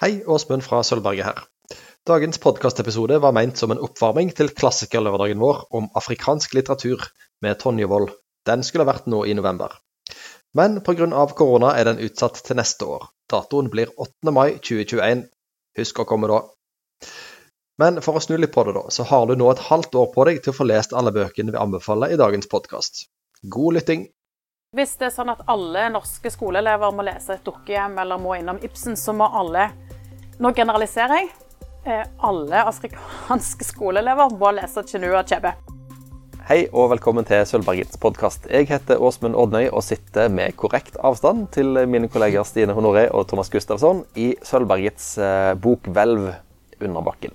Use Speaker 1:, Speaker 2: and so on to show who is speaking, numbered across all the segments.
Speaker 1: Hei, Åsmund fra Sølvberget her. Dagens podkastepisode var meint som en oppvarming til klassikerlørdagen vår om afrikansk litteratur med Tonje Wold. Den skulle vært nå i november. Men pga. korona er den utsatt til neste år. Datoen blir 8. mai 2021. Husk å komme da. Men for å snu litt på det, da, så har du nå et halvt år på deg til å få lest alle bøkene vi anbefaler i dagens podkast. God lytting.
Speaker 2: Hvis det er sånn at alle norske skoleelever må lese et dukkehjem eller må innom Ibsen, så må alle nå generaliserer jeg. Eh, alle afrikanske skoleelever må lese Chinua Chebe.
Speaker 1: Hei og velkommen til Sølvbergets podkast. Jeg heter Åsmund Odnøy og sitter med korrekt avstand til mine kolleger Stine Honoré og Thomas Gustavsson i Sølvbergets eh, bokhvelv under bakken.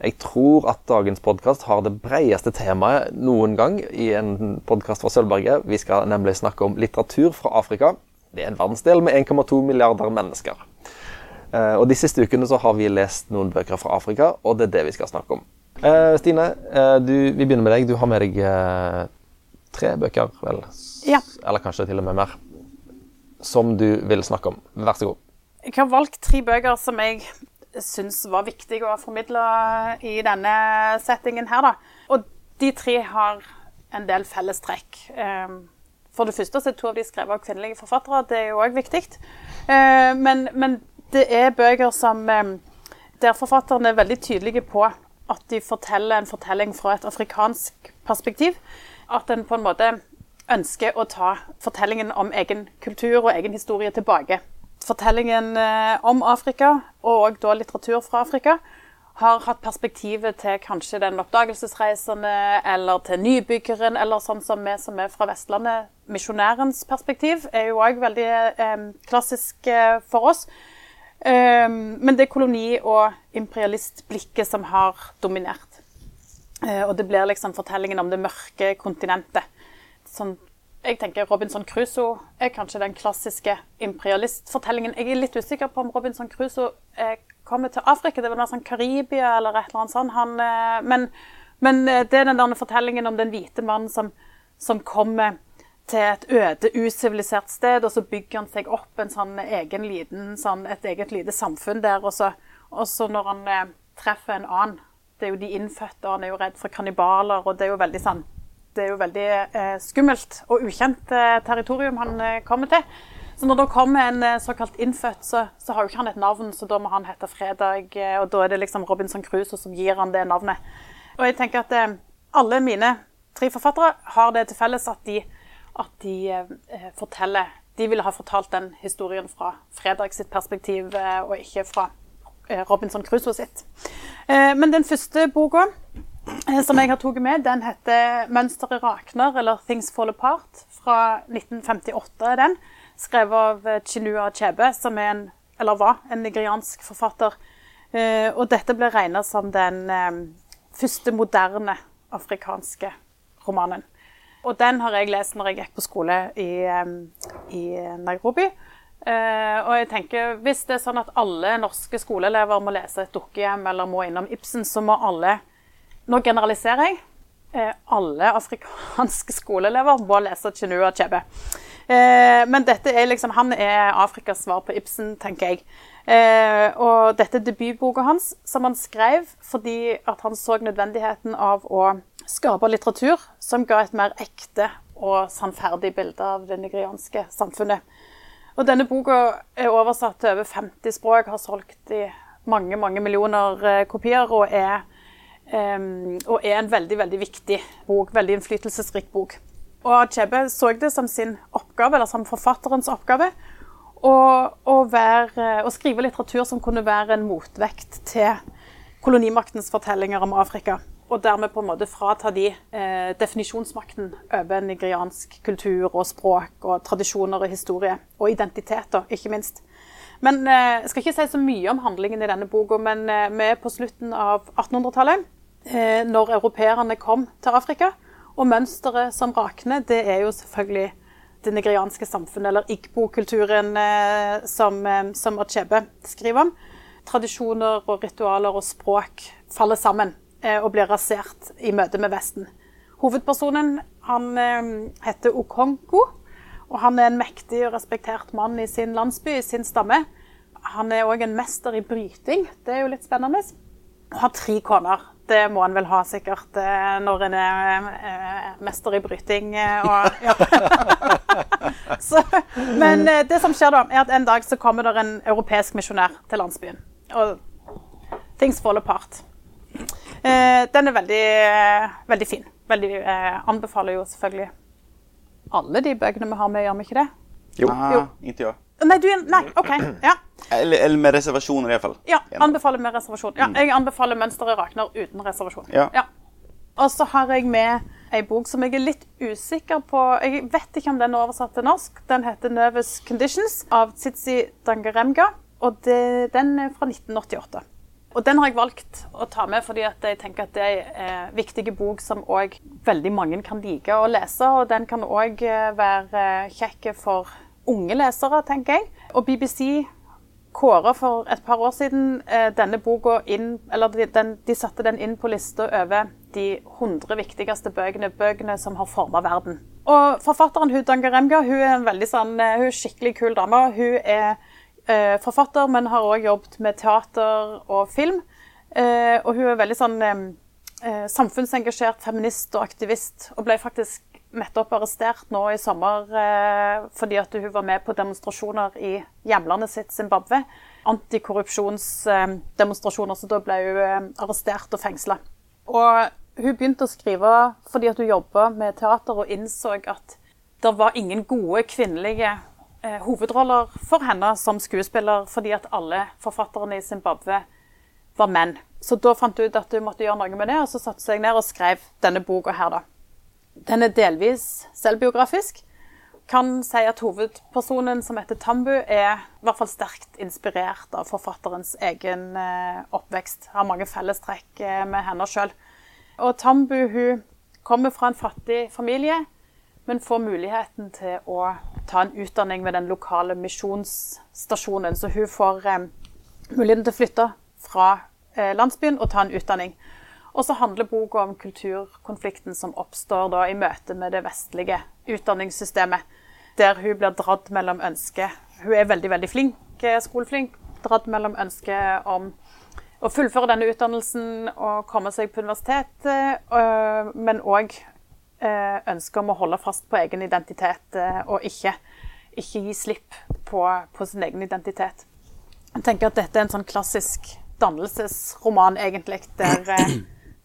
Speaker 1: Jeg tror at dagens podkast har det bredeste temaet noen gang i en podkast fra Sølvberget. Vi skal nemlig snakke om litteratur fra Afrika. Det er en verdensdel med 1,2 milliarder mennesker. Eh, og De siste ukene så har vi lest noen bøker fra Afrika, og det er det vi skal snakke om. Eh, Stine, eh, du, vi begynner med deg. Du har med deg tre bøker, vel?
Speaker 2: Ja.
Speaker 1: Eller kanskje til og med mer. Som du vil snakke om. Vær så god.
Speaker 2: Jeg har valgt tre bøker som jeg syns var viktige å formidle i denne settingen her, da. Og de tre har en del fellestrekk. For det første så er to av de skrevet av kvinnelige forfattere. Det er jo òg viktig. Men, men det er bøker som eh, Der forfatterne er veldig tydelige på at de forteller en fortelling fra et afrikansk perspektiv. At en på en måte ønsker å ta fortellingen om egen kultur og egen historie tilbake. Fortellingen eh, om Afrika, og da litteratur fra Afrika, har hatt perspektivet til kanskje den oppdagelsesreisende, eller til nybyggeren, eller sånn som vi som er fra Vestlandet. Misjonærens perspektiv er jo òg veldig eh, klassisk eh, for oss. Ehm, men det er koloni- og imperialistblikket som har dominert. Eh, og det blir liksom fortellingen om det mørke kontinentet. Sånn, jeg tenker Robinson Crusoe er kanskje den klassiske imperialistfortellingen. Jeg er litt usikker på om Robinson Crusoe eh, kommer til Afrika. Det er vel sånn Karibia eller et eller annet sånt. Han, eh, men, men, det er den der fortellingen om den hvite mannen som, som kommer til et øde, usivilisert sted, og så bygger han seg opp en sånn egen liten, sånn, et eget lite samfunn der. Og så, og så når han eh, treffer en annen Det er jo de innfødte, og han er jo redd for kannibaler, og det er jo veldig sånn det er jo veldig eh, skummelt og ukjent eh, territorium han eh, kommer til. Så når det kommer en eh, såkalt innfødt, så, så, har jo ikke han et navn, så da må han hete Fredag. Eh, og da er det liksom Robinson Crusoe som gir han det navnet. Og jeg tenker at alle mine tre forfattere har det til felles at de at de eh, forteller De ville ha fortalt den historien fra Fredag sitt perspektiv, eh, og ikke fra eh, Robinson Crusoe sitt. Men den første boka som jeg har tatt med, den heter 'Mønsteret rakner', eller 'Things Fall Apart', fra 1958 er den. Skrevet av Chinua Chebe, som er en, eller var en nigeriansk forfatter. og dette ble regna som den første moderne afrikanske romanen. Og den har jeg lest når jeg gikk på skole i, i Nairobi. Uh, og jeg tenker, Hvis det er sånn at alle norske skoleelever må lese et dukkehjem eller må innom Ibsen, så må alle Nå generaliserer jeg. Uh, alle afrikanske skoleelever må lese Chinua Chebe. Uh, men dette er liksom, han er Afrikas svar på Ibsen, tenker jeg. Og dette er debutboka hans, som han skrev fordi at han så nødvendigheten av å skape litteratur som ga et mer ekte og sannferdig bilde av det nigerianske samfunnet. Og denne boka er oversatt til over 50 språk, har solgt i mange mange millioner eh, kopier og er, um, og er en veldig veldig viktig bok, veldig innflytelsesrik bok. Og Achebe så det som sin oppgave, eller som forfatterens oppgave, å, å, være, å skrive litteratur som kunne være en motvekt til kolonimaktens fortellinger om Afrika og dermed på en måte frata de eh, definisjonsmakten over nigeriansk kultur og språk og tradisjoner og historie. Og identiteter, ikke minst. Men eh, Jeg skal ikke si så mye om handlingen i denne boka, men eh, vi er på slutten av 1800-tallet, eh, når europeerne kom til Afrika. Og mønsteret som rakner, det er jo selvfølgelig det nigerianske samfunnet, eller igbo-kulturen, eh, som, eh, som Achebe skriver om. Tradisjoner og ritualer og språk faller sammen Eh, og blir rasert i møte med Vesten. Hovedpersonen han heter Okonko, og han er en mektig og respektert mann i sin landsby, i sin stamme. han er òg en mester i bryting. Det er jo litt spennende. Og har tre koner. Det må han vel ha sikkert eh, når en er eh, mester i bryting. eh, Og, ja. så, men det som skjer da, er at en dag så kommer det en europeisk misjonær til landsbyen. Og things fall apart. Eh, den er veldig, veldig fin. Veldig, anbefaler jo selvfølgelig alle de bøkene vi har med, gjør vi ikke det?
Speaker 1: Jo.
Speaker 3: Ah, inte jag.
Speaker 2: Nei, du, nei, OK. Ja.
Speaker 3: Eller, eller med reservasjon i alla fall.
Speaker 2: ja anbefaler med reservasjon. Ja, jeg anbefaler 'Mønsteret rakner' uten reservasjon.
Speaker 3: Ja.
Speaker 2: Og så har jeg med ei bok som jeg er litt usikker på Jeg vet ikke om den er oversatt til norsk. Den heter 'Nervous Conditions' av Tsitsi Dangaremga. Og det, den er fra 1988. Og den har jeg valgt å ta med fordi jeg tenker at det er en viktig bok som òg veldig mange kan like å lese. Og den kan òg være kjekk for unge lesere, tenker jeg. Og BBC kåra for et par år siden eh, denne boka inn Eller de, den, de satte den inn på lista over de 100 viktigste bøkene, bøkene som har forma verden. Og forfatteren hun Dangaremga hun er en veldig sånn, eh, hun er skikkelig kul dame. Hun er eh, forfatter, men har òg jobbet med teater og film. Eh, og hun er veldig sånn eh, eh, samfunnsengasjert feminist og aktivist, og ble faktisk nettopp arrestert nå i sommer eh, fordi at hun var med på demonstrasjoner i hjemlandet sitt, Zimbabwe. Antikorrupsjonsdemonstrasjoner, så da ble hun eh, arrestert og fengsla. Og hun begynte å skrive fordi at hun jobba med teater og innså at det var ingen gode kvinnelige eh, hovedroller for henne som skuespiller, fordi at alle forfatterne i Zimbabwe var menn. Så da fant hun ut at hun måtte gjøre noe med det, og så satte hun seg ned og skrev denne boka her, da. Den er delvis selvbiografisk. Kan si at hovedpersonen, som heter Tambu, er i hvert fall sterkt inspirert av forfatterens egen eh, oppvekst. Har mange fellestrekk eh, med henne sjøl. Og Tambu hun kommer fra en fattig familie, men får muligheten til å ta en utdanning ved den lokale misjonsstasjonen. Så hun får eh, muligheten til å flytte fra landsbyen og ta en utdanning. Og så handler boka om kulturkonflikten som oppstår da i møte med det vestlige utdanningssystemet, der hun blir dratt mellom ønsket Hun er veldig, veldig flink, eh, skoleflink. Dratt mellom ønsket om å fullføre denne utdannelsen og komme seg på universitet, øh, men òg ønsket om å holde fast på egen identitet og ikke, ikke gi slipp på, på sin egen identitet. Jeg tenker at dette er en sånn klassisk dannelsesroman, egentlig, der, eh,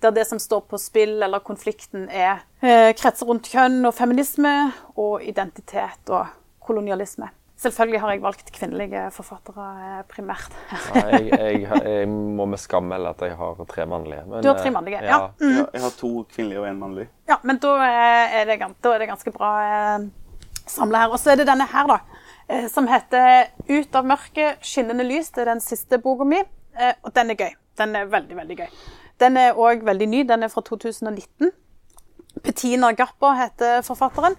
Speaker 2: der det som står på spill, eller konflikten, er eh, kretser rundt kjønn og feminisme og identitet og kolonialisme. Selvfølgelig har jeg valgt kvinnelige forfattere eh, primært.
Speaker 1: Ja, jeg, jeg, jeg må med skam melde at jeg har tre mannlige. Men,
Speaker 2: Du har tre
Speaker 1: eh,
Speaker 2: mannlige, ja.
Speaker 3: Jag, Jeg har to kvinnelige og en mannlig.
Speaker 2: Ja, men da eh, er det, da er det ganske bra eh, samla her. Og så er det denne her, da. eh, Som heter 'Ut av mørket, skinnende lys'. Det er den siste boka mi. eh, Og den er gøy. Den er veldig, veldig gøy. Den er òg veldig ny. Den er fra 2019. Petina Gappa heter forfatteren.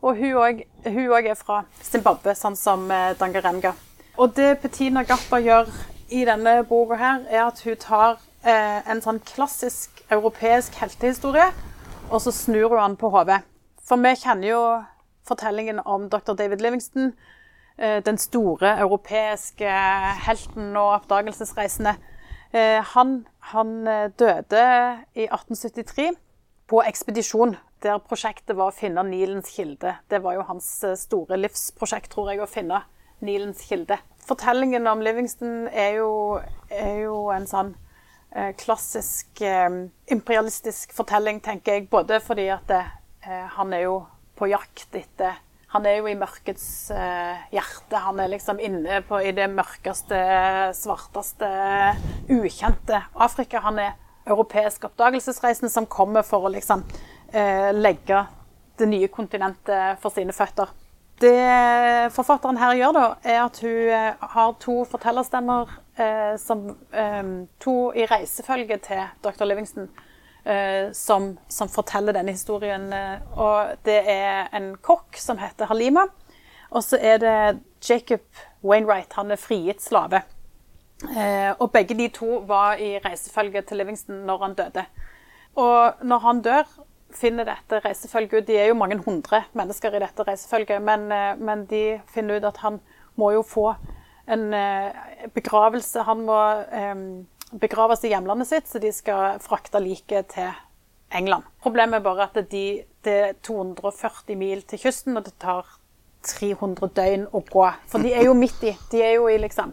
Speaker 2: Og hun òg er fra Zimbabwe, sånn som Dangarenga. Og det Petina Gappa gjør i denne boka her, er at hun tar eh, en sånn klassisk europeisk heltehistorie, og så snur hun den på hodet. For vi kjenner jo fortellingen om dr. David Livingston, eh, den store europeiske helten og oppdagelsesreisende. Eh, han, han eh, døde i 1873 på ekspedisjon, der prosjektet var å finne Nilens kilde. Det var jo hans eh, store livsprosjekt, tror jeg, å finne Nilens kilde. Fortellingen om Livingston er jo, er jo en sånn eh, klassisk imperialistisk fortelling, tenker jeg. Både fordi at det, han er jo på jakt etter Han er jo i mørkets eh, hjerte. Han er liksom inne på, i det mørkeste, svarteste, ukjente Afrika. Han er europeisk oppdagelsesreisende som kommer for å liksom eh, legge det nye kontinentet for sine føtter. Det forfatteren her gjør, da, er at hun eh, har to fortellerstemmer eh, som eh, To i reisefølge til dr. Livingston. Eh, som, som forteller denne historien. eh, og det er en kokk som heter Halima. Og så er det Jacob Wainwright. Han er frigitt slave. Eh, og begge de to var i reisefølge til Livingston når han døde. Og når han dør, finner dette reisefølget ut De er jo mange hundre mennesker i dette reisefølget, men, men de finner ut at han må jo få en begravelse Han må begraves i hjemlandet sitt, så de skal frakte liket til England. Problemet er bare at de, det er 240 mil til kysten, og det tar 300 døgn å gå. For de er jo midt i. De er jo i liksom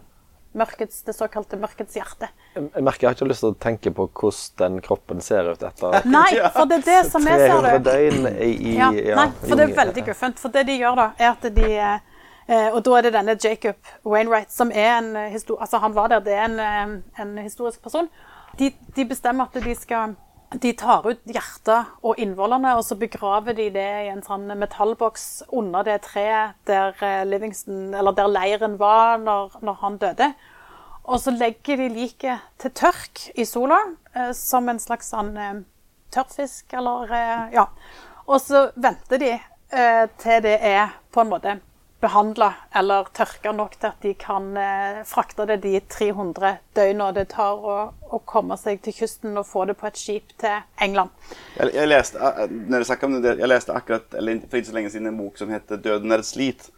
Speaker 2: mørkets, det såkalte mørkets hjerte.
Speaker 1: Jeg merker jeg har ikke lyst til å tenke på hvordan den kroppen ser ut etter
Speaker 2: Nei, for det er det som er, ser
Speaker 1: 300 døgn i, i
Speaker 2: Ja,
Speaker 1: ja,
Speaker 2: nei, for det er veldig guffent. For det de gjør, da, er at de eh, Og da er det denne Jacob Wainwright, som er en eh, Altså, han var der, det er en, eh, en historisk person. De, de bestemmer at de skal De tar ut hjertet og innvollene, og så begraver de det i en sånn metallboks under det treet der eh, Livingston, eller der leiren var når, når han døde. Og så legger de liket til tørk i sola, eh, som en slags sånn eh, tørrfisk, eller eh, Ja. Og så venter de eh, til det er på en måte behandla eller tørka nok til at de kan eh, frakte det de 300 døgna det tar å, å komme seg til kysten og få det på et skip til England.
Speaker 3: Jeg, jeg leste, når jeg om det, jeg leste akkurat, eller for ikke så lenge siden en bok som heter 'Døden er et slit.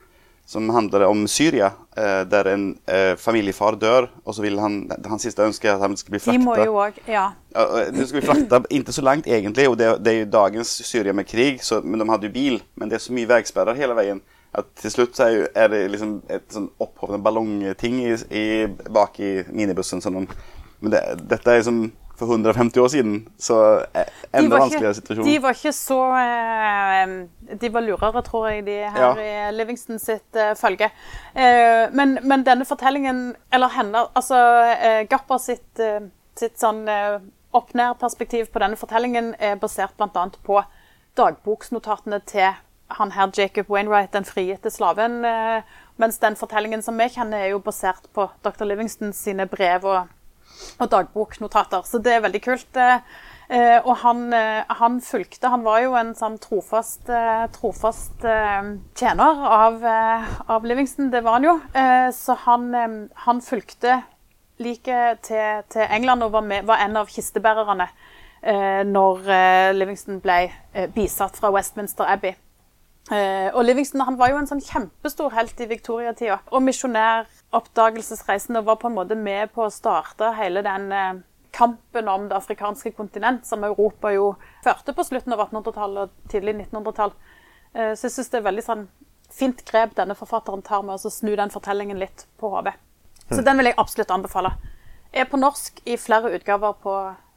Speaker 3: Som handler om Syria, eh, der en eh, familiefar dør, og så vil han, hans siste ønske er at han skal bli
Speaker 2: De må jo òg Ja.
Speaker 3: De skal bli frakta, ikke så langt, egentlig, og det, det er jo dagens Syria med krig, så, men de hadde jo bil. Men det er så mye veisperrer hele vägen att til slutt så er det liksom et sånn opphovende ballongting i, i, bak i minibussen. Sånn. men det, dette er liksom for 150 år siden, så enda
Speaker 2: vanskeligere
Speaker 3: situation.
Speaker 2: de var ikke så eh, De var lurere, tror jeg, de her
Speaker 3: Ja.
Speaker 2: i Livingston sitt eh, følge. Eh, men, men denne fortellingen, eller henne Altså Gapper sitt, sitt sånn opp-ned-perspektiv på denne fortellingen er basert bl.a. på dagboksnotatene til han her Jacob Wainwright, den frigitte slaven. Eh, mens den fortellingen som vi kjenner, er jo basert på dr. Livingston sine brev og og dagboknotater. Så det er veldig kult. Eh, eh, og han, han fulgte Han var jo en sånn trofast, trofast tjener av, av Livingston, det var han jo. Så han, han fulgte liket til, til England og var, med, var en av kistebærerne når Livingston ble bisatt fra Westminster Abbey. Eh, og Livingston han var jo en sånn kjempestor helt i Victoria-tida. Og misjonær, oppdagelsesreisende, var på en måte med på å starte hele den eh, kampen om det afrikanske kontinent, som Europa jo førte på slutten av 1800-tallet og tidlig 1900-tall. Eh, så jeg syns det er veldig sånn fint grep denne forfatteren tar med å snu den fortellingen litt på hodet. Så den vil jeg absolutt anbefale. Er på norsk i flere utgaver på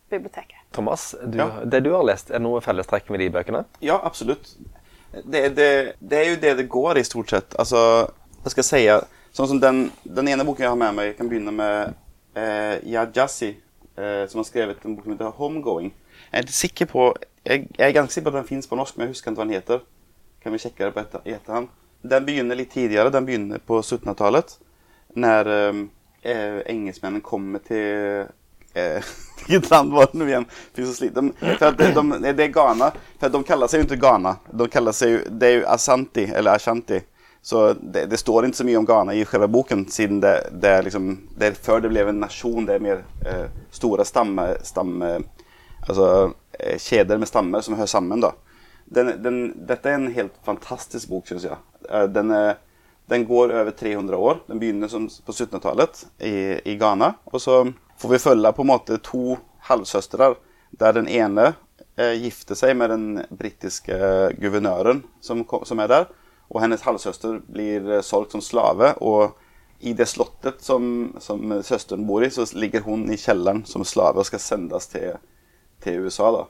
Speaker 2: biblioteket.
Speaker 1: Thomas, du,
Speaker 3: Ja.
Speaker 1: det du har lest, er noe fellestrekk med de bøkene?
Speaker 3: Ja, absolut. Det, det, det är ju det det går i stort sett. Alltså, jag ska säga, sånn som den, den ene boken jeg har med meg, jeg kan begynne med eh, Yad eh, som har skrevet en bok som heter Homegoing. Jeg er, sikker på, jeg, jeg er ganske sikker på at den fins på norsk, men jeg husker ikke hva den heter. Kan vi sjekke det på etter, i efterhand. Den begynner litt tidligere, den begynner på 1700-talet. Når eh, engelskmennene kommer till eh, vilket land var det nu igen? Finns så slit. De, för att de, de, det är Ghana. För att de kallar sig ju inte Ghana. De kallar sig ju, det är ju Asanti eller Ashanti. Så det, det står inte så mycket om Ghana i själva boken. Siden det, det, liksom, det är det blev en nation, det är mer eh, stora stam, stam eh, alltså eh, kedjor med stammar som hör samman då. Den, den, detta är en helt fantastisk bok syns jag. Eh, Den, den går över 300 år. Den begynner som på 1700-talet i, i Ghana. Og så får vi følge på en måte to halvsøstre, der den ene eh, gifter seg med den britiske guvernøren som, som er der. Og hennes halvsøster blir eh, solgt som slave. Og i det slottet som, som søsteren bor i, så ligger hun i kjelleren som slave og skal sendes til, til USA. da.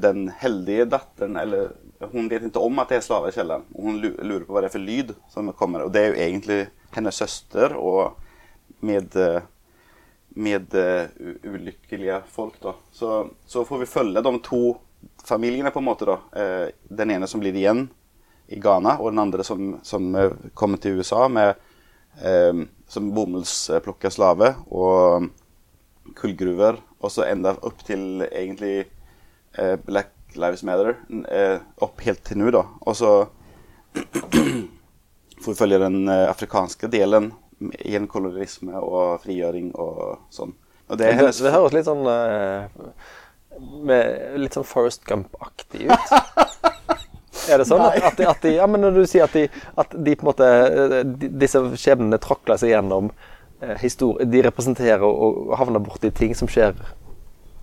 Speaker 3: Den heldige datteren, eller hun vet ikke om at det er slaver i kjelleren. Og hun lurer på hva det er for lyd som kommer. Og det er jo egentlig hennes søster og med, eh, med uh, ulykkelige folk. da. Så, så får vi følge de to familiene, på en måte. da. Uh, Den ene som blir igjen i Ghana, og den andre som, som eh, kommer til USA med, som bomullsplukker slave og kullgruver. Og så enda opp til egentlig Black Lives Matter. Opp helt til nå, da. Og så får vi følge den afrikanske delen i en kolonialisme og frigjøring og sånn. Og det
Speaker 1: Det, det høres litt sånn eh, med, Litt sånn Forest Gump-aktig ut. Er det sånn at, at, de, at de Ja, men når du sier at de, at de på en måte eh, de, Disse skjebnene tråkler seg gjennom eh, historie De representerer og havner borti ting som skjer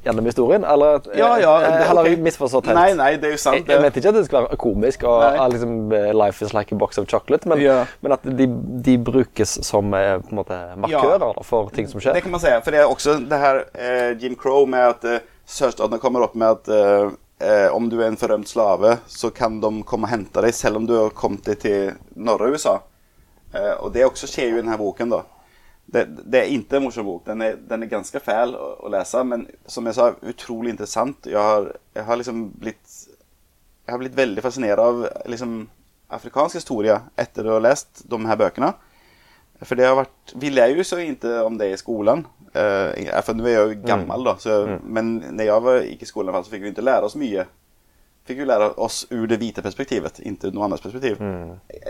Speaker 1: gjennom historien, eller eh,
Speaker 3: Ja, ja,
Speaker 1: heller
Speaker 3: det-
Speaker 1: Eller har misforstått helt?
Speaker 3: Nei, nei, det er jo sant.
Speaker 1: Jeg, jeg mente ikke at det skulle være komisk og liksom, eh, Life is like a box of chocolate, men,
Speaker 3: Ja.
Speaker 1: men at de, de brukes som eh, på en måte markører da, for ting som skjer.
Speaker 3: Det kan man si. For det er også det her eh, Jim Crow med at eh, sørstatene kommer opp med at eh, eh, om du er en forrømt slave så kan de komme og hente deg, selv om du har kommet deg til Norge og USA. Eh, och det også skjer jo i denne boken då. Det, det er ikke en morsom bok, den er, den er ganske fæl å, å, lese, men som jeg sa, utrolig intressant. Jeg har, jeg har liksom blitt jeg har blitt veldig fascinert av liksom, afrikansk historie etter å ha lest de her bøkene. For det har vært Vi lærer jo så ikke om det i skolen. Uh, for nå er jeg jo gammel, da. Så, Men når jeg var, gikk i skolen, så fikk vi ikke lære oss mye. Fikk jo lære oss ur det hvite perspektivet, ikke noe annet perspektiv.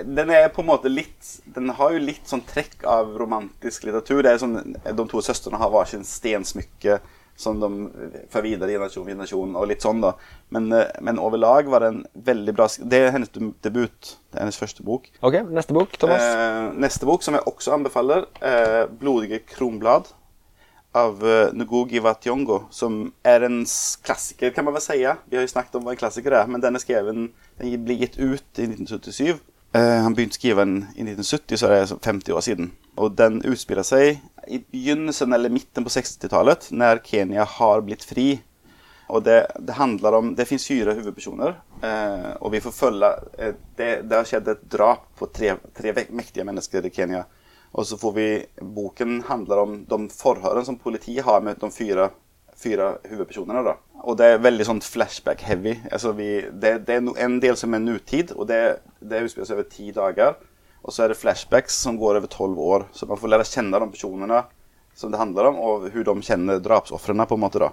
Speaker 3: Den er på en måte litt Den har jo litt sånn trekk av romantisk litteratur. Det er sånn, De to søstrene har hver sin stensmykke som de får videre generasjon for generasjon, og litt sånn, da. Men, eh, men overlag var det en veldig bra Det er hennes debut. Det er hennes første bok.
Speaker 1: Ok, neste bok, Thomas.
Speaker 3: Eh, neste bok, som jeg også anbefaler, eh, 'Blodige kronblad' av uh, Ngugi wa som er en klassiker, kan man vel si. Vi har jo snakket om hva en klassiker er, men den er skreven Den ble gitt ut i 1977. Eh, han begynte å skrive den i 1970, så er det 50 år siden. Og den utspiller seg i begynnelsen eller midten på 60-tallet, når Kenya har blitt fri. Og det, det handler om Det fins fire hovedpersoner, eh, og vi får følge eh, det, det har skjedd et drap på tre, tre mektige mennesker i Kenya. Og så får vi Boken handler om de forhørene som politiet har med de fire hovedpersonene. da. Og det er veldig sånn flashback-heavy. Altså vi, det, det er en del som er nutid, og det, det utspiller seg over ti dager. Og så er det flashbacks som går over tolv år. Så man får lære kjenne de personene som det handler om, og hvordan de kjenner drapsofrene. på en måte da.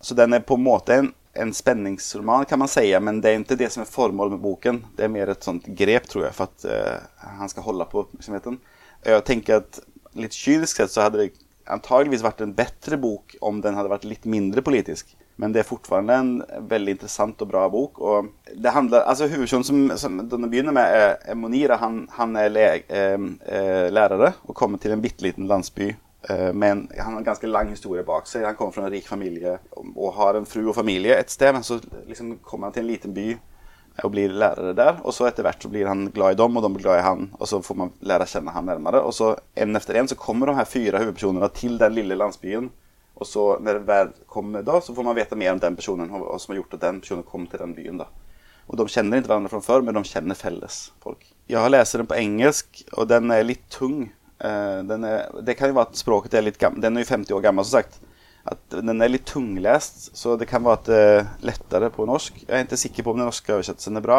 Speaker 3: Så den er på en måte en, en spenningsroman, kan man si, men det er ikke det som er formålet med boken. Det er mer et sånt grep, tror jeg, for at eh, han skal holde på oppmerksomheten. Jeg tenker at litt kynisk sett så hadde det antageligvis vært en bedre bok om den hadde vært litt mindre politisk. Men det er fortsatt en veldig interessant og bra bok. og det handler, altså Hovedpersonen som, som den begynner med, er, Monira. Han, han le, eh, eh, lærere og kommer til en bitte liten landsby. Eh, men han har en ganske lang historie bak seg. Han kommer fra en rik familie og, har en fru og familie et sted. Men så liksom kommer han til en liten by og blir lærere der. Og så etter hvert så blir han glad i dem, og de blir glad i han. Og så får man lære å kjenne han nærmere. Og så en efter en så kommer de her fire hovedpersonene til den lille landsbyen. Og så når det kommer da, så får man vite mer om den personen og som har gjort at den personen kom til den byen. da. Og de kjenner ikke hverandre fra før, men de kjenner felles folk. Jeg har lest den på engelsk, og den er litt tung. Eh, er, det kan jo være at språket er litt gammel. Den er jo 50 år gammel, som sagt. At den er litt tunglest, så det kan være at det er lettere på norsk. Jeg er ikke sikker på om den norske oversettelsen er bra,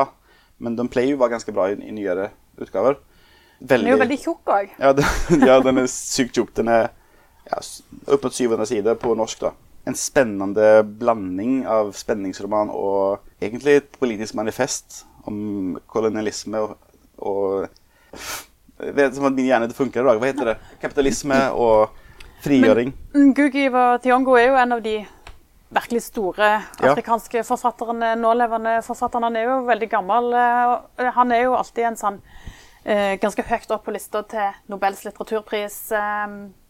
Speaker 3: men de pleier jo å være ganske bra i, i nyere utgaver.
Speaker 2: Den er jo veldig tjukk òg.
Speaker 3: Ja, den, ja, den er sykt tjukk. Den er ja, opp mot 700 sider på norsk. da. En spennende blanding av spenningsroman og egentlig et politisk manifest om kolonialisme og, og Jeg vet som at min hjerne ikke funker i dag. Hva heter det? Kapitalisme og frigjøring.
Speaker 2: Gugi wa Tiongo er jo en av de virkelig store
Speaker 3: Ja.
Speaker 2: afrikanske forfatterne, nålevende forfatterne. Han er jo veldig gammel. eh, Han er jo alltid en sånn eh, ganske høyt opp på lista til Nobels litteraturpris. Eh,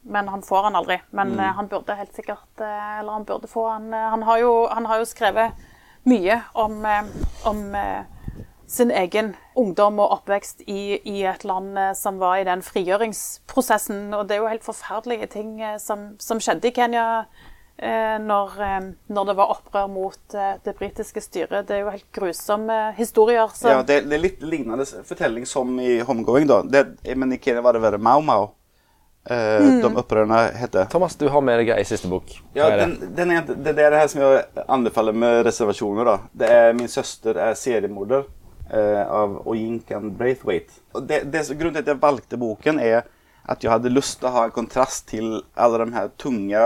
Speaker 2: men han får han aldri. Men
Speaker 3: Mm.
Speaker 2: han burde helt sikkert Eller han burde få han. Han har jo, han har jo skrevet mye om, om sin egen ungdom og oppvekst i, i et land eh, som var i den frigjøringsprosessen. Og det er jo helt forferdelige ting eh, som, som skjedde i Kenya eh, når, eh, når det var opprør mot eh, det britiske styret. Det er jo helt grusomme historier. Som...
Speaker 3: Ja, det, det er litt lignende fortelling som i Homegoing, da. Det, men i Kenya var det verre. Mau Mau. Eh, De opprørerne heter.
Speaker 1: Thomas, du har med deg ei siste bok.
Speaker 3: Ja,
Speaker 1: er det?
Speaker 3: den, den er, inte- det er det her som jeg anbefaler med reservasjoner. da. Det er Min søster er seriemorder eh, av Oyinkan Braithwaite. Og det, det, grunnen til at jeg valgte boken, er at jeg hadde lyst til å ha en kontrast til alle de her tunge,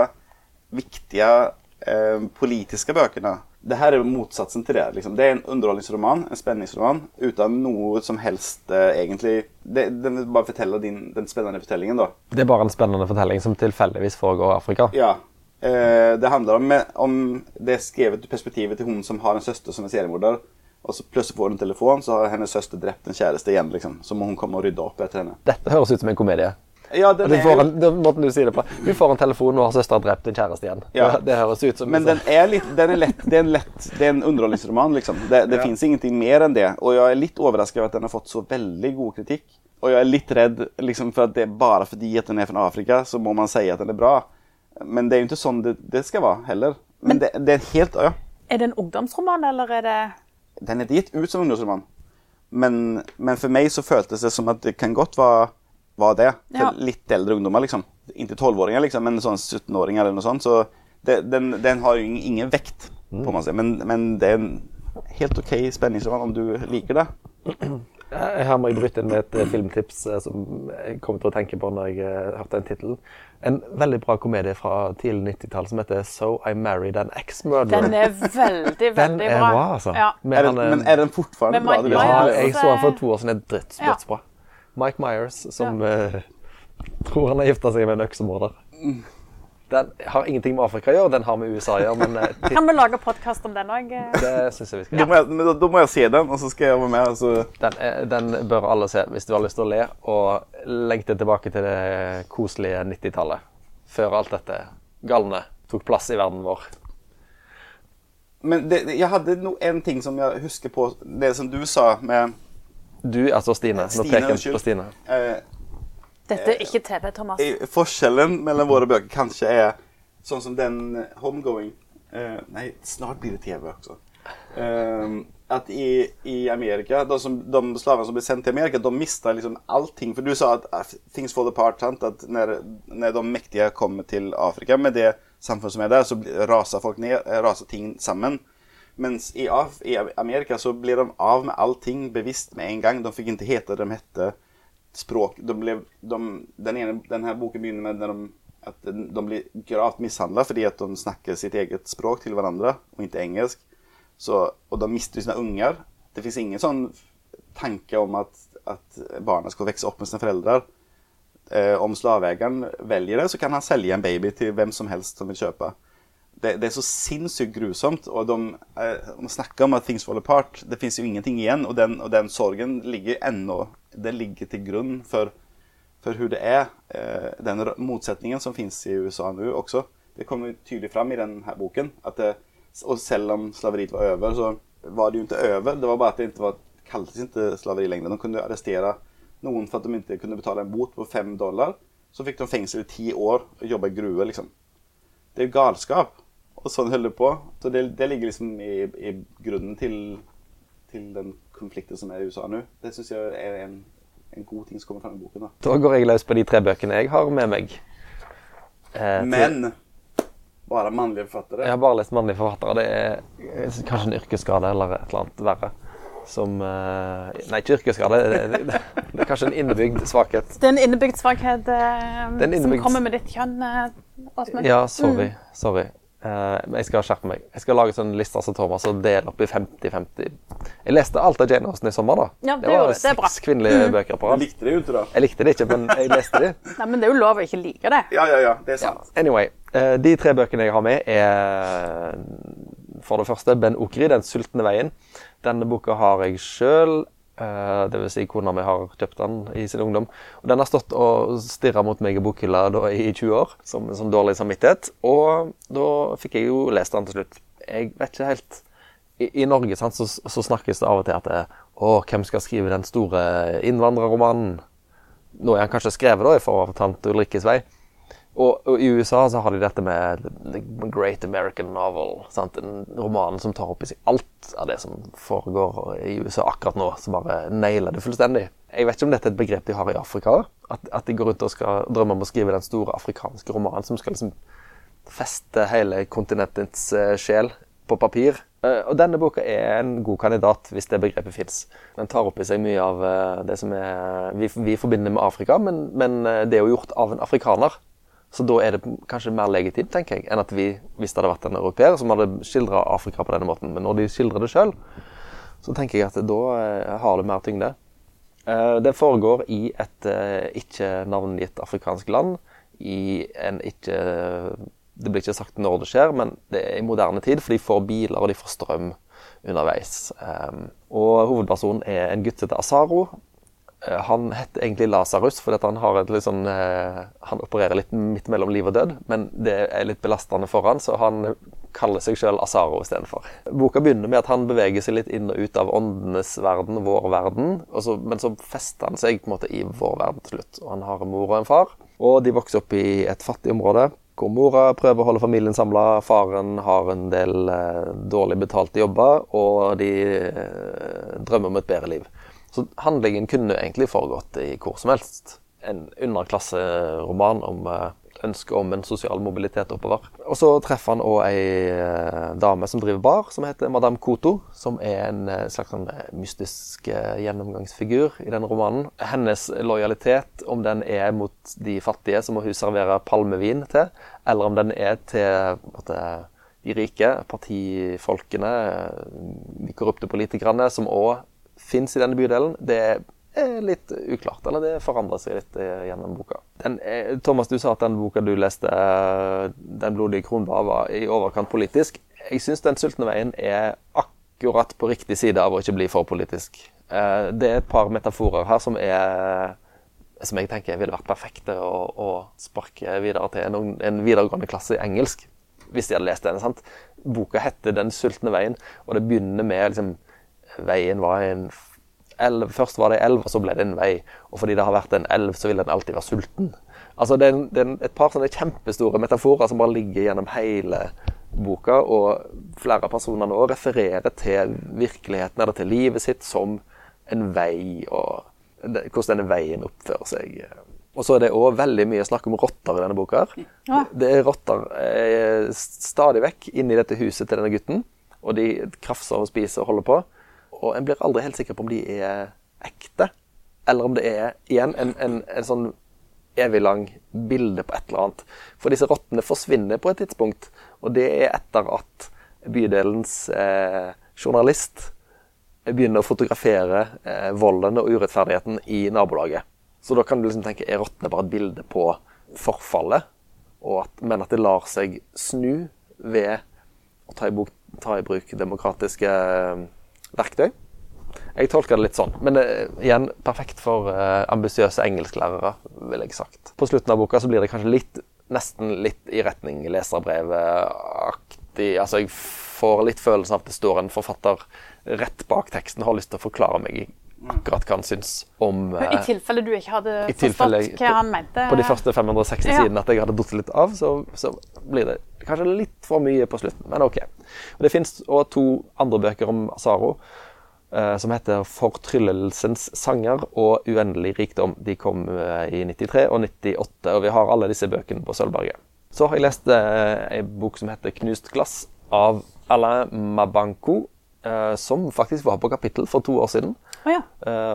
Speaker 3: viktige eh, politiske bøkene. Det her er motsatsen til det. liksom. Det er en underholdningsroman, en spenningsroman, uten noe som helst eh, egentlig det, Den vil bare fortelle din, den spennende fortellingen, da.
Speaker 1: Det er bare en spennende fortelling som tilfeldigvis foregår i Afrika.
Speaker 3: Ja. Eh, det handler om, om Det er skrevet perspektivet til hun som har en søster som er seriemorder. Og så plutselig får hun en telefon, så har hennes søster drept en kjæreste igjen. liksom. Så må hun komme og rydde opp etter henne.
Speaker 1: Dette høres ut som en komedie.
Speaker 3: Ja, den er
Speaker 1: får en, den måten du sier det på. Hun får en telefon, og har søstera drept en kjæreste igjen.
Speaker 3: Ja.
Speaker 1: Det, det høres ut som
Speaker 3: Men den er litt, den er lett, det er en lett, det er en underholdningsroman liksom. Det, det
Speaker 1: Ja.
Speaker 3: finnes ingenting mer enn det. Og jeg er litt overrasket over at den har fått så veldig god kritikk. Og jeg er litt redd liksom, for at det er bare fordi at den er fra Afrika, så må man si at den er bra. Men det er jo ikke sånn det, det skal være heller. Men det, det er helt, ja.
Speaker 2: Er det en ungdomsroman, eller er det
Speaker 3: Den er gitt ut som ungdomsroman. Men, men for meg så føltes det som at det kan godt være, være det. For
Speaker 2: Ja.
Speaker 3: litt eldre ungdommer, liksom. Inntil 12-åringer, liksom, men sånn 17-åringer eller noe sånt. Så det, den, den har jo ingen, ingen vekt, på man si. Men, men det er en helt OK spenningsroman om du liker det.
Speaker 1: Eh, Her må jeg bryte inn med et eh, filmtips eh, som jeg kom til å tenke på når jeg hørte den tittelen. En veldig bra komedie fra tidlig 90-tall som heter So I Married an Ex-Murderer.
Speaker 2: Den er veldig, veldig
Speaker 1: Den er bra, altså.
Speaker 2: Ja.
Speaker 3: Er den, men er den
Speaker 2: fortfarende
Speaker 3: bra? Myers,
Speaker 1: Ja,
Speaker 3: jeg.
Speaker 1: så han for to år siden. Det er døds-
Speaker 2: Ja.
Speaker 1: Mike Myers, som eh, tror han har gifta seg med en øksemorder. Den har ingenting med Afrika å gjøre, den har med USA å gjøre, men eh,
Speaker 2: Kan vi lage podkast om den òg?
Speaker 1: det syns jeg vi skal
Speaker 3: Da
Speaker 1: gjøre.
Speaker 3: må, jeg, men da, da må jeg se den, og så skal jeg være med. Altså.
Speaker 1: Den, er- den bør alle se hvis du har lyst til å le og lengte tilbake til det koselige 90-tallet. Før alt dette galne tok plass i verden vår.
Speaker 3: Men det, jeg hadde no, en ting som jeg husker på. Det som du sa med
Speaker 1: Du, altså Stine. Nå peker jeg på Stine.
Speaker 3: eh,
Speaker 2: Dette er ikke TV, Thomas.
Speaker 3: i- Forskjellen mellom våre bøker kanskje er sånn som den eh, Homegoing eh, Nei, snart blir det TV også. Eh, at i, i Amerika, de, som, de slavene som ble sendt til Amerika, de mista liksom allting. For du sa at uh, things fall apart. Sant? At når, når de mektige kommer til Afrika med det samfunnet som er der, så raser folk ned, eh, raser ting sammen. Mens i, Af i Amerika så ble de av med allting bevisst med en gang. De fikk ikke hete det de hette. Språk de blev, de, den, ene, den här boken begynner med de, at de blir gravt mishandla fordi at de snakker sitt eget språk til hverandre, og ikke engelsk. Så, og de mister sine unger. Det fins ingen sånn tanke om at, at barna skal vokse opp med sine foreldre. Eh, om slaveeieren velger det, så kan han selge en baby til hvem som helst som vil kjøpe. Det, det er så sinnssykt grusomt. Og de, eh, de snakker om at things fall apart. Det fins jo ingenting igjen. Og den, og den sorgen ligger ennå Den ligger til grunn for, for hvordan det er. Eh, den motsetningen som fins i USA nå også. Det kommer tydelig fram i denne boken. Det, og selv om slaveriet var over, så var det jo ikke over. Det var bare at det ikke var, kaltes ikke slaveri lenger. De kunne arrestere noen for at de ikke kunne betale en bot på fem dollar. Så fikk de fengsel i ti år og jobbe i gruve, liksom. Det er jo galskap. Og sånn holder det på. Så det, det ligger liksom i, i grunnen til, til den konflikten som er i USA nå. Det syns jeg er en, en god ting som kommer fram i boken. da.
Speaker 1: Da går jeg løs på de tre bøkene jeg har med meg. Eh,
Speaker 3: Men bare mannlige forfattere.
Speaker 1: Jeg har bare lest mannlige forfattere. Det er eh, kanskje en yrkesskade eller et eller annet verre. Som eh, Nei, ikke yrkesskade. Det, det, det, det er kanskje en innebygd svakhet.
Speaker 2: Det er en innebygd svakhet eh,
Speaker 1: en innebygd-
Speaker 2: som kommer med ditt kjønn, eh, Åsmund.
Speaker 1: Ja, sorry.
Speaker 2: Mm.
Speaker 1: Sorry. Eh, jeg skal skjerpe meg. Jeg skal lage sånn lister som Thomas og dele opp i 50-50. Jeg leste alt av Jane Austen i sommer, da.
Speaker 2: Ja, det
Speaker 1: det var.
Speaker 2: Det er bra. Mm.
Speaker 1: seks kvinnelige bøker på rad.
Speaker 3: likte det jo ikke, da.
Speaker 1: Jeg likte det ikke, men jeg leste de.
Speaker 2: Nei, men det er jo lov å ikke like det.
Speaker 3: Ja, ja, ja. Det er
Speaker 1: Ja. Anyway, eh, de tre bøkene jeg har med, er for det første Ben Okri, 'Den sultne veien'. Denne boka har jeg sjøl. Uh, Dvs. Si kona mi har kjøpt den i sin ungdom. Og Den har stått og stirra mot meg i bokhylla i 20 år, som en sånn dårlig samvittighet. Og da fikk jeg jo lest den til slutt. Jeg vet ikke helt I, i Norge sant, så, så snakkes det av og til at det, å, hvem skal skrive den store innvandrerromanen? Nå er han kanskje skrevet da, i form av tante Ulrikkes vei. Og, og i USA så har de dette med The Great American Novel. Sant? En roman som tar opp i seg alt av det som foregår i USA akkurat nå. Som bare nailer det fullstendig. Jeg vet ikke om dette er et begrep de har i Afrika. At, at de går rundt og skal drømme om å skrive den store afrikanske romanen som skal liksom feste hele kontinentets eh, sjel på papir. Eh, og denne boka er en god kandidat, hvis det begrepet fins. Den tar opp i seg mye av eh, det som er, vi, vi forbinder med Afrika, men, men det er jo gjort av en afrikaner. Så da er det kanskje mer legitimt, tenker jeg, enn at vi, hvis det hadde vært en europeer som hadde skildra Afrika på denne måten. Men når de skildrer det sjøl, så tenker jeg at da eh, har det mer tyngde. Eh, Det foregår i et eh, ikke navngitt afrikansk land. I en ikke Det blir ikke sagt når det skjer, men det er i moderne tid, for de får biler og de får strøm. underveis. Og hovedpersonen er en gutt som heter Asaro. Uh, han heter egentlig Lasarus fordi han, har et litt sånn, uh, han opererer litt midt mellom liv og død. Men det er litt belastende for han, så han kaller seg sjøl Asaro istedenfor. Boka begynner med at han beveger seg litt inn og ut av åndenes verden, vår verden. Så, men så fester han seg på en måte i vår verden til slutt. Og han har en mor og en far. Og de vokser opp i et fattig område hvor mora prøver å holde familien samla. Faren har en del eh, dårlig betalte jobber, og de eh, drømmer om et bedre liv. Så handlingen kunne egentlig foregått i hvor som helst. En underklasseroman om ønsket ønske om en sosial mobilitet oppover. Og så treffer han òg ei eh, dame som driver bar, som heter Madame Koto. Som er en eh, slags sånn eh, mystisk gjennomgangsfigur i den romanen. Hennes lojalitet, om den er mot de fattige, som hun serverer palmevin til. Eller om den er til måtte, de rike, partifolkene, de korrupte politikerne, som òg fins i denne bydelen. Det er litt uklart. Eller det forandrer seg litt eh, gjennom boka. Den, Thomas, du sa at den boka du leste, eh, 'Den blodige kronbar', var i overkant politisk. Jeg syns 'Den sultne veien' er akkurat på riktig side av å ikke bli for politisk. Eh, det er et par metaforer her som er som jeg tenker ville vært perfekte å, å sparke videre til en, en videregående klasse i engelsk. Hvis de hadde lest den. sant? Boka heter 'Den sultne veien', og det begynner med liksom Veien var en elv. Først var det en elv, og så ble det en vei. Og fordi det har vært en elv, så vil den alltid være sulten. Altså Det er, en, det er et par sånne kjempestore metaforer som bare ligger gjennom hele boka, og flere av personene òg refererer til virkeligheten eller til livet sitt som en vei, og hvordan denne veien oppfører seg. Og så er det òg veldig mye snakk om rotter i denne boka. Ja. Det er rotter eh, stadig vekk inni dette huset til denne gutten, og de krafser og spiser og holder på. Og en blir aldri helt sikker på om de er ekte, eller om det er igjen en, en, en sånn evig lang bilde på et eller annet. For disse rottene forsvinner på et tidspunkt, og det er etter at bydelens eh, journalist begynner å fotografere eh, volden og urettferdigheten i nabolaget. Så da kan du liksom tenke er rottene bare et bilde på forfallet, at, men at det lar seg snu ved å ta i, bok, ta i bruk demokratiske eh, verktøy. Jeg tolker det litt sånn. Men det, igjen, perfekt for uh, ambisiøse engelsklærere, ville jeg sagt. På slutten av boka så blir det kanskje litt, nesten litt i retning leserbrevet-aktig. Altså, jeg får litt følelsen av at det står en forfatter rett bak teksten og har lyst til å forklare meg akkurat hva han syns om
Speaker 2: I tilfelle du ikke hadde forstått hva han mente?
Speaker 1: På de første 560 ja. sidene at jeg hadde datt litt av, så, så, blir det kanskje litt for mye på slutten. Men OK. Og det fins òg to andre bøker om Asaro. Uh, som heter 'Fortryllelsens sanger' og 'Uendelig rikdom'. De kom uh, i 93 og 98, og vi har alle disse bøkene på Sølvberget. Så har jeg lest uh, ei bok som heter 'Knust glass' av Alain Mabanco, uh, som faktisk var på kapittel for to år siden oh, ja.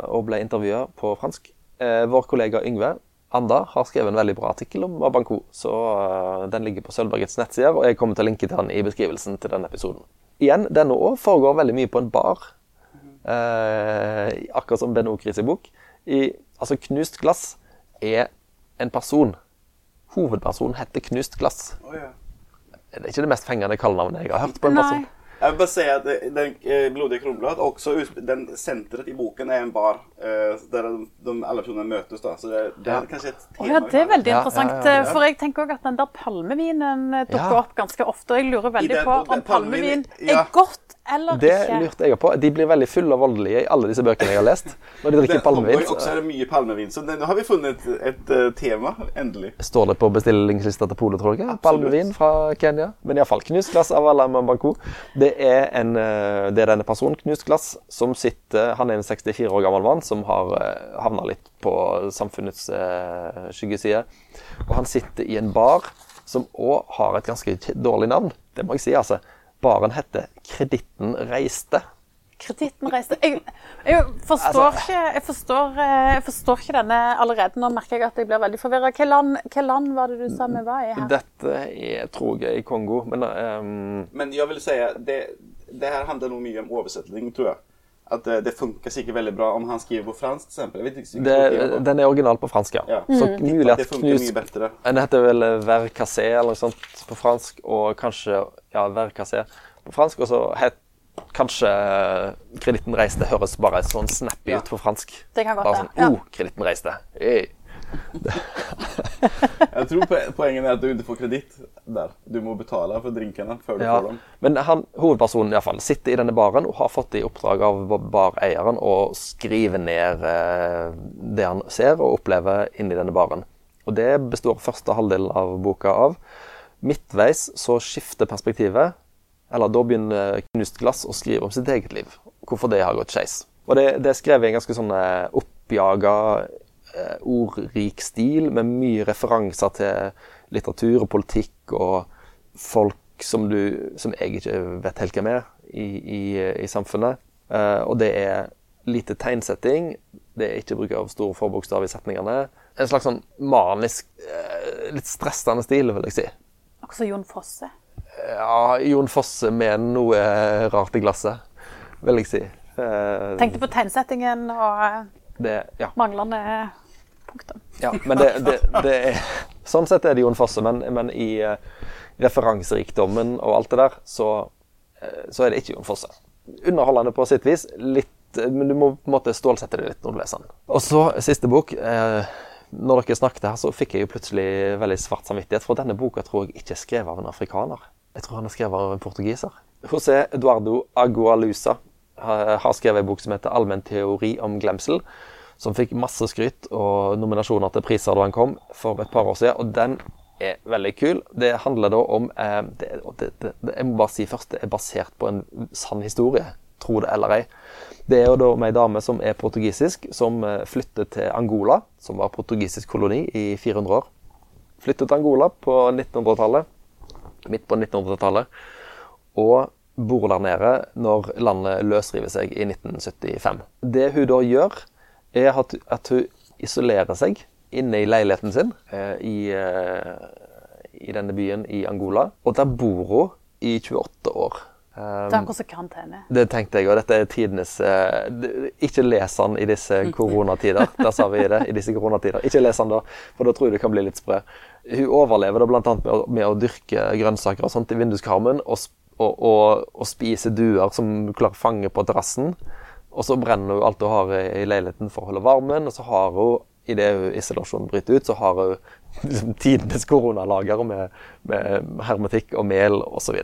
Speaker 1: og ble intervjua på fransk. vår kollega Yngve Anda har skrevet en veldig bra artikkel om Abanko, så den ligger på Sølvbergets nettsider, og jeg kommer til å linke til den i beskrivelsen til denne episoden. Igjen, denne òg foregår veldig mye på en bar Eh, akkurat som Ben Okris bok. I, altså, knust glass er en person. Hovedpersonen heter Knust glass. Oh, ja. Det er ikke det mest fengende kallenavnet jeg har hørt på en person.
Speaker 3: Jeg vil bare si at den eh, blodige kronblad også den senteret i boken er en bar uh, der de, de, alle personene møtes. da, så Det, det er kanskje et tema.
Speaker 2: Oh, ja, Det er veldig interessant. Ja, ja, for jeg tenker også at den der palmevinen dukker opp ganske ofte. Og jeg lurer veldig den, på om palmevin er godt eller
Speaker 1: det ikke. lurte jeg på. De blir veldig fulle og voldelige i alle disse bøkene jeg har lest. Når de drikker palmevin.
Speaker 3: Og så er det mye palmevin, så nå har vi funnet et, et, uh, tema, endelig.
Speaker 1: Står det på bestillingslista til Polet, tror jeg? Palmevin fra Kenya. Men iallfall knust glass av Alain Mambanko Det er, en, uh, det er denne personen, knust glass, som sitter Han er en 64 år gammel mann som har eh, havna litt på samfunnets uh, skyggeside. Og han sitter i en bar som òg har et ganske dårlig navn. Det må jeg si, altså baren heter 'Kreditten reiste'.
Speaker 2: Kreditten reiste jeg, jeg, forstår altså, ikke, jeg, forstår, eh, jeg, forstår, ikke denne allerede. Nå merker jeg at jeg blir veldig forvirra. Hvilket land, var det du sa vi var i her?
Speaker 1: Dette er, tror jeg, i Kongo. Men, um...
Speaker 3: men jeg vil si det, det her handler noe mye om oversetting, tror jeg. At det, det funker sikkert veldig bra om han skriver på fransk, f.eks.
Speaker 1: Den er original på fransk, ja. ja. Så mm. mulig at
Speaker 3: mye.
Speaker 1: Den heter vel Vercassé eller noe sånt på fransk, og kanskje ja, Vercassé på fransk. Og så het Kanskje eh, 'Kreditten reiste' høres bare sånn snappy
Speaker 3: Ja.
Speaker 1: ut på fransk.
Speaker 2: Det kan godt
Speaker 1: Bare
Speaker 2: være.
Speaker 1: sånn
Speaker 2: Ja.
Speaker 1: 'Oh, kreditten reiste'. Hey.
Speaker 3: Jeg tror poenget er at du ikke får kreditt der. Du må betale for drinkene før du
Speaker 1: Ja.
Speaker 3: får dem.
Speaker 1: Men han, hovedpersonen i fall, sitter i denne baren og har fått i oppdrag av bareieren å skrive ned eh, det han ser og opplever inni denne baren. Og det består første halvdel av boka av. Midtveis så skifter perspektivet. Eller da begynner Knust Glass å skrive om sitt eget liv. Hvorfor det har gått skeis. Og det, det er skrevet i en ganske sånn eh, oppjaga, eh, ordrik stil, med mye referanser til litteratur og politikk og folk som, du, som jeg ikke vet helt hvem er i, i, i samfunnet. Eh, og det er lite tegnsetting. Det er ikke bruk av store forbokstav i setningene. En slags sånn manisk, litt stressende stil, vil jeg si.
Speaker 2: Som Jon Fosse.
Speaker 1: Ja, Jon Fosse med noe rart i glasset, vil jeg si. Eh,
Speaker 2: Tenkte på tegnsettingen og
Speaker 1: det, ja.
Speaker 2: manglende punktum.
Speaker 1: Ja, men det, det, det er Sånn sett er det Jon Fosse, men, men i uh, referanserikdommen og alt det der, så, eh, så er det ikke Jon Fosse. Underholdende på sitt vis, litt, eh, men du må på en måte stålsette det litt når du leser den. Og så siste bok. Eh, når dere snakket her, så fikk jeg jo plutselig veldig svart samvittighet, for denne boka tror jeg ikke er skrevet av en afrikaner. Jeg tror han er skrevet av en portugiser. José Eduardo Agualusa har skrevet en bok som heter 'Allmenn teori om glemsel', som fikk masse skryt og nominasjoner til priser da han kom for et par år siden. Og den er veldig kul. Det handler da om eh, det, det, det, Jeg må bare si først, det er basert på en sann historie. Tro det eller ei. Det er jo da ei dame som er portugisisk, som eh, flytter til Angola, som var portugisisk koloni i 400 år. Flyttet til Angola på 1900-tallet, midt på 1900-tallet, og bor der nede når landet løsriver seg i 1975. Det hun da gjør, er at, at hun isolerer seg inne i leiligheten sin eh, i, eh, i denne byen i Angola. Og der bor hun i 28 år. Um,
Speaker 2: Det er karantene.
Speaker 1: det tenkte jeg, og dette er tidenes uh, Ikke les den i disse koronatider. Der sa vi det. i disse koronatider. Ikke les den da, for da tror jeg du kan bli litt sprø. Hun overlever da bl.a. Med, å- med å dyrke grønnsaker og sånt i vinduskarmen, og, og, og, og spise duer som du klarer å fange på terrassen. Og så brenner hun alt hun har i, i leiligheten for å holde varmen, og så har hun idet isolasjonen bryter ut, så har hun liksom tidenes koronalager med, med hermetikk og mel osv.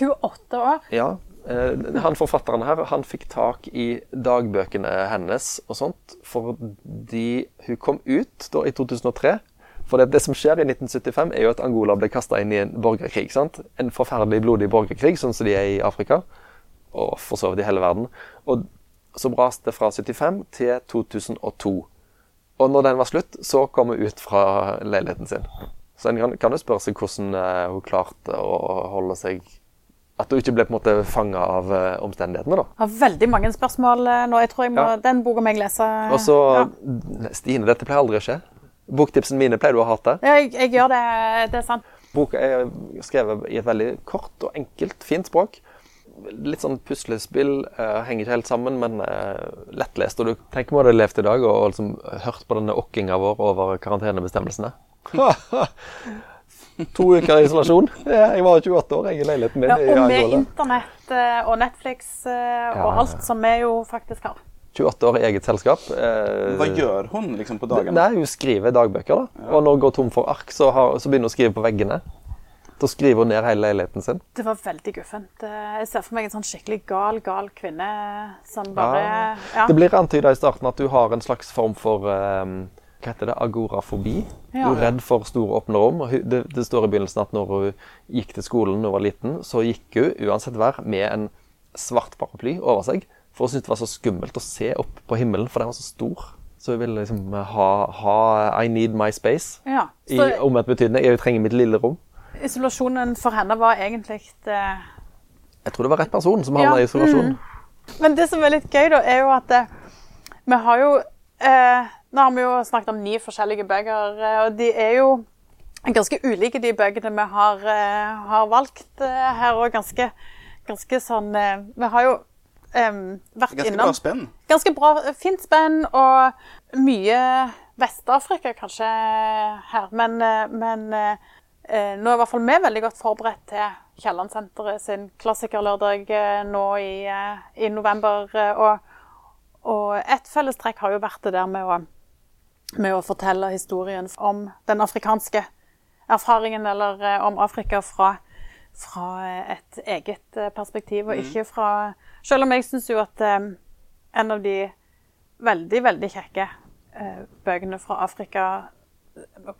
Speaker 2: 28 år.
Speaker 1: Ja. eh, Han forfatteren her han fikk tak i dagbøkene hennes og sånt fordi hun kom ut da i 2003. For det, det som skjer i 1975, er jo at Angola ble kasta inn i en borgerkrig. sant? En forferdelig blodig borgerkrig, sånn som de er i Afrika. Og for så vidt i hele verden. Og så braste det fra 75 til 2002. Og når den var slutt, så kom hun ut fra leiligheten sin. Så en kan, kan jo spørre seg hvordan eh, hun klarte å holde seg At du ikke ble på en måte fanga av uh, omstendighetene, da.
Speaker 2: Jeg Har veldig mange spørsmål uh, nå. Jeg tror jeg må,
Speaker 1: Ja.
Speaker 2: Den boka må jeg lese.
Speaker 1: Og så
Speaker 2: ja.
Speaker 1: Stine, dette pleier aldri å skje. Boktipsene mine pleier du å hate.
Speaker 2: Ja, jeg, jeg gjør det. Det er sant.
Speaker 1: Boka er skrevet i et veldig kort og enkelt, fint språk. Litt sånn puslespill. Uh, henger ikke helt sammen, men lettlest. Og du tenker må du levd i dag og, og liksom hørt på denne okkinga vår over karantenebestemmelsene. to uker i isolasjon. Jeg var 28 år jeg i leiligheten min
Speaker 2: Ja,
Speaker 1: i
Speaker 2: og med internett eh, og Netflix eh, og
Speaker 1: Ja.
Speaker 2: alt som vi jo faktisk har.
Speaker 1: 28 år i eget selskap. eh,
Speaker 3: Hva gjør hun liksom på dagene?
Speaker 1: Nei, hun skriver dagbøker, da. Og når hun går tom for ark, så, har, så begynner hun å skrive på veggene. Da skriver hun ned hele leiligheten sin.
Speaker 2: Det var veldig guffent. Jeg ser for meg en sånn skikkelig gal, gal kvinne som bare Ja.
Speaker 1: Det blir antyda i starten at du har en slags form for eh, hva heter det, agorafobi.
Speaker 2: Ja.
Speaker 1: Du er redd for store, åpne rom. og Det, det står i begynnelsen at når hun gikk til skolen da hun var liten, så gikk hun uansett vær med en svart paraply over seg. For hun syntes det var så skummelt å se opp på himmelen, for den var så stor. Så hun ville liksom ha, ha I need my space.
Speaker 2: ja.
Speaker 1: I
Speaker 2: Så
Speaker 1: omvendt betydning. Jeg trenger mitt lille rom.
Speaker 2: isolasjonen for henne var egentlig eh,
Speaker 1: Jeg tror det var rett person som havna
Speaker 2: Ja,
Speaker 1: i isolasjon.
Speaker 2: Men det som er litt gøy, da, er jo at eh, vi har jo eh, Nå har vi jo snakket om ni forskjellige bøker, eh, og de er jo ganske ulike, de bøkene vi har, eh, har valgt eh, her. Og ganske, ganske sånn Vi har jo um, vært
Speaker 3: Ganske
Speaker 2: innom
Speaker 3: bra spenn.
Speaker 2: Ganske bra, fint spenn og mye Vest-Afrika kanskje her. Men, men Nå er i hvert fall vi veldig godt forberedt til Kiellandsenteret sin klassikerlørdag nå i, i november. Og, og et fellestrekk har jo vært det der med å, med å fortelle historien om den afrikanske erfaringen, eller eh, om Afrika fra, fra eh, et eget eh, perspektiv, og ikke fra Selv om jeg syns jo at en av de veldig, veldig kjekke bøkene fra Afrika,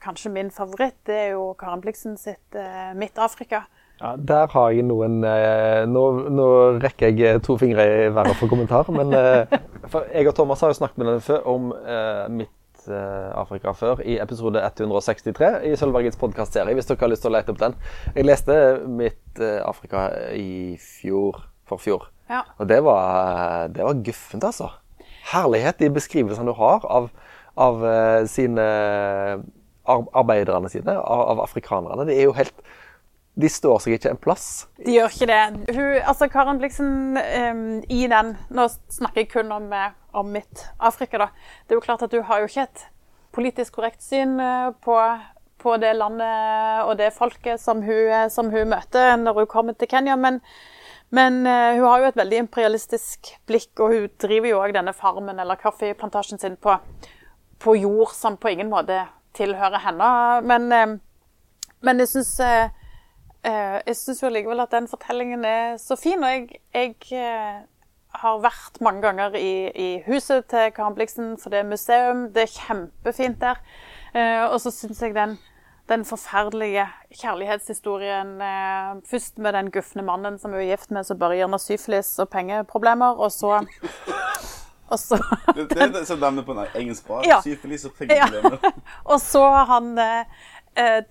Speaker 2: kanskje min favoritt, det er jo Karen Bliksen sitt eh, 'Mitt Afrika'.
Speaker 1: Ja, der har jeg noen eh, nå, nå rekker jeg to fingre i været for kommentar. Men eh, for jeg og Thomas har jo snakket med den før om eh, mitt Afrika før, i episode 163 i Sølvbergets podkastserie, hvis dere har lyst til å lete opp den. Jeg leste mitt eh, Afrika i fjor, for fjor.
Speaker 2: Ja.
Speaker 1: Og det var, det var guffent, altså. Herlighet i beskrivelsene du har av, av eh, sine arbeiderne sine, av, av afrikanerne. Det er jo helt De står seg ikke en plass.
Speaker 2: De gjør ikke det. Hun, altså Karen Bliksen um, i den Nå snakker jeg kun om, eh, om mitt Afrika, da. Det er jo klart at hun har jo ikke et politisk korrekt syn eh, på, på det landet og det folket som hun, eh, som hun møter når hun kommer til Kenya. Men, men uh, hun har jo et veldig imperialistisk blikk, og hun driver jo òg denne farmen eller kaffeplantasjen sin på, på jord som på ingen måte tilhører henne. Men, uh, men jeg syns eh, jeg syns jo likevel at den fortellingen er så fin. Og jeg, jeg eh, har vært mange ganger i, i huset til Karen Blixen, for det er museum. Det er kjempefint der. Eh, og så syns jeg den, den forferdelige kjærlighetshistorien eh, Først med den gufne mannen som hun er gift med, som bare gir henne syfilis og pengeproblemer, og så og så
Speaker 3: Det, det er det navnet på en engelsk bar.
Speaker 2: Ja.
Speaker 3: Syfilis og pengeproblemer. Ja.
Speaker 2: Og så han eh, eh,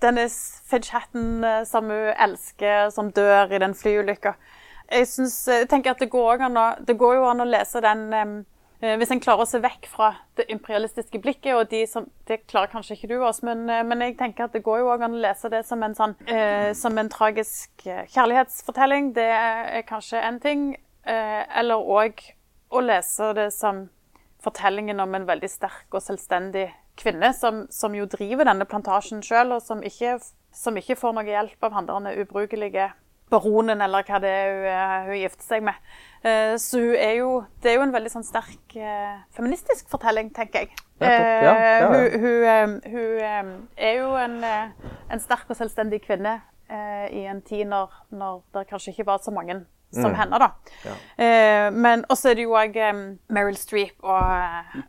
Speaker 2: Dennis fidgetten eh, som hun elsker, som dør i den flyulykka. Jeg, eh, jeg tenker at det går, å, det går jo an å lese den eh, eh, hvis en klarer å se vekk fra det imperialistiske blikket, og de som, det klarer kanskje ikke du, Åsmund, men, men jeg tenker at det går jo også an å lese det som en, sånn, uh, som en tragisk eh, kjærlighetsfortelling. Det er kanskje en ting. Uh, eller òg å lese det som fortellingen om en veldig sterk og selvstendig kvinne, som, som jo driver denne plantasjen sjøl, og som ikke, som ikke får noe hjelp av han der ubrukelige baronen, eller hva det er hun, eh, hun gifter seg med. Eh, Så hun er jo, det er jo en veldig sånn sterk eh, feministisk fortelling, tenker jeg.
Speaker 1: Ja, ja,
Speaker 2: Hun, hun, hun er jo en, en sterk og selvstendig kvinne i en tid når, når det kanskje ikke var så mange som
Speaker 1: Mm.
Speaker 2: henne, da. Eh, men også er det jo òg Meryl Streep og,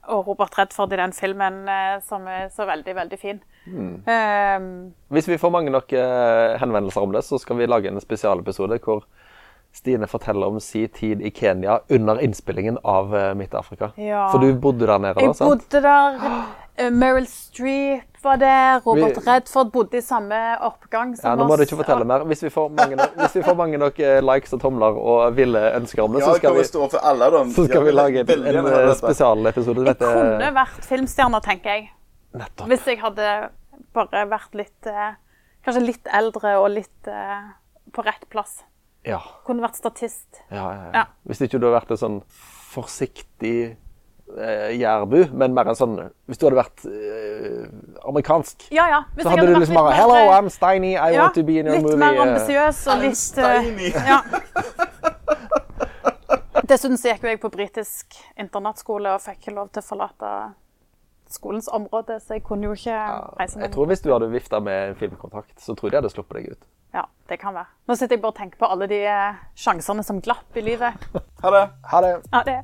Speaker 2: og Robert Redford i den filmen eh, som er så veldig, veldig fin.
Speaker 1: Mm.
Speaker 2: Eh,
Speaker 1: Hvis vi får mange nok eh, henvendelser om det, så skal vi lage en spesialepisode hvor Stine forteller om sin tid i Kenya under innspillingen av eh, Midt Afrika.
Speaker 2: Ja.
Speaker 1: For du bodde der nede, da?
Speaker 2: jeg
Speaker 1: sant?
Speaker 2: bodde der. eh, Meryl Streep var der. Robert
Speaker 1: Vi-
Speaker 2: Redford bodde i samme oppgang som
Speaker 1: Ja, nå må du ikke fortelle mer. Hvis vi får mange, nok- hvis vi får mange nok eh, likes og tomler og ville ønsker om det,
Speaker 3: Ja,
Speaker 1: så skal vi,
Speaker 3: stå for alle dem.
Speaker 1: så skal
Speaker 3: ja,
Speaker 1: vi lage en, en eh, spesialepisode.
Speaker 2: Jeg
Speaker 1: Dette
Speaker 2: kunne vært filmstjerne, tenker jeg.
Speaker 1: nettopp.
Speaker 2: Hvis jeg hadde bare vært litt Kanskje litt eldre og litt på rett plass.
Speaker 1: Ja.
Speaker 2: Kunne vært statist.
Speaker 1: Ja, ja, ja.
Speaker 2: Ja.
Speaker 1: Hvis ikke du hadde vært en sånn forsiktig eh, jærbu, men mer en sånn Hvis du hadde vært eh, amerikansk,
Speaker 2: Ja, ja. Hvis
Speaker 1: så
Speaker 2: jeg
Speaker 1: hadde du
Speaker 2: vært
Speaker 1: liksom bare Hello, I'm Steiny. I
Speaker 2: ja,
Speaker 1: want to be in your
Speaker 2: litt
Speaker 1: movie.
Speaker 2: mer
Speaker 1: eh.
Speaker 2: ambisiøs og litt
Speaker 3: Steiny.
Speaker 2: ja. Dessuten så gikk jo jeg på britisk internatskole og fikk ikke lov til å forlate skolens område, så jeg kunne jo ikke reise
Speaker 1: Jeg
Speaker 2: med
Speaker 1: tror Hvis du hadde vifta med en filmkontrakt, så tror jeg de hadde sluppet deg ut.
Speaker 2: Ja, det kan være. Nå sitter jeg bare og tenker på alle de eh, sjansene som glapp i livet.
Speaker 3: Ha det.
Speaker 1: Ha det.
Speaker 2: Ja, det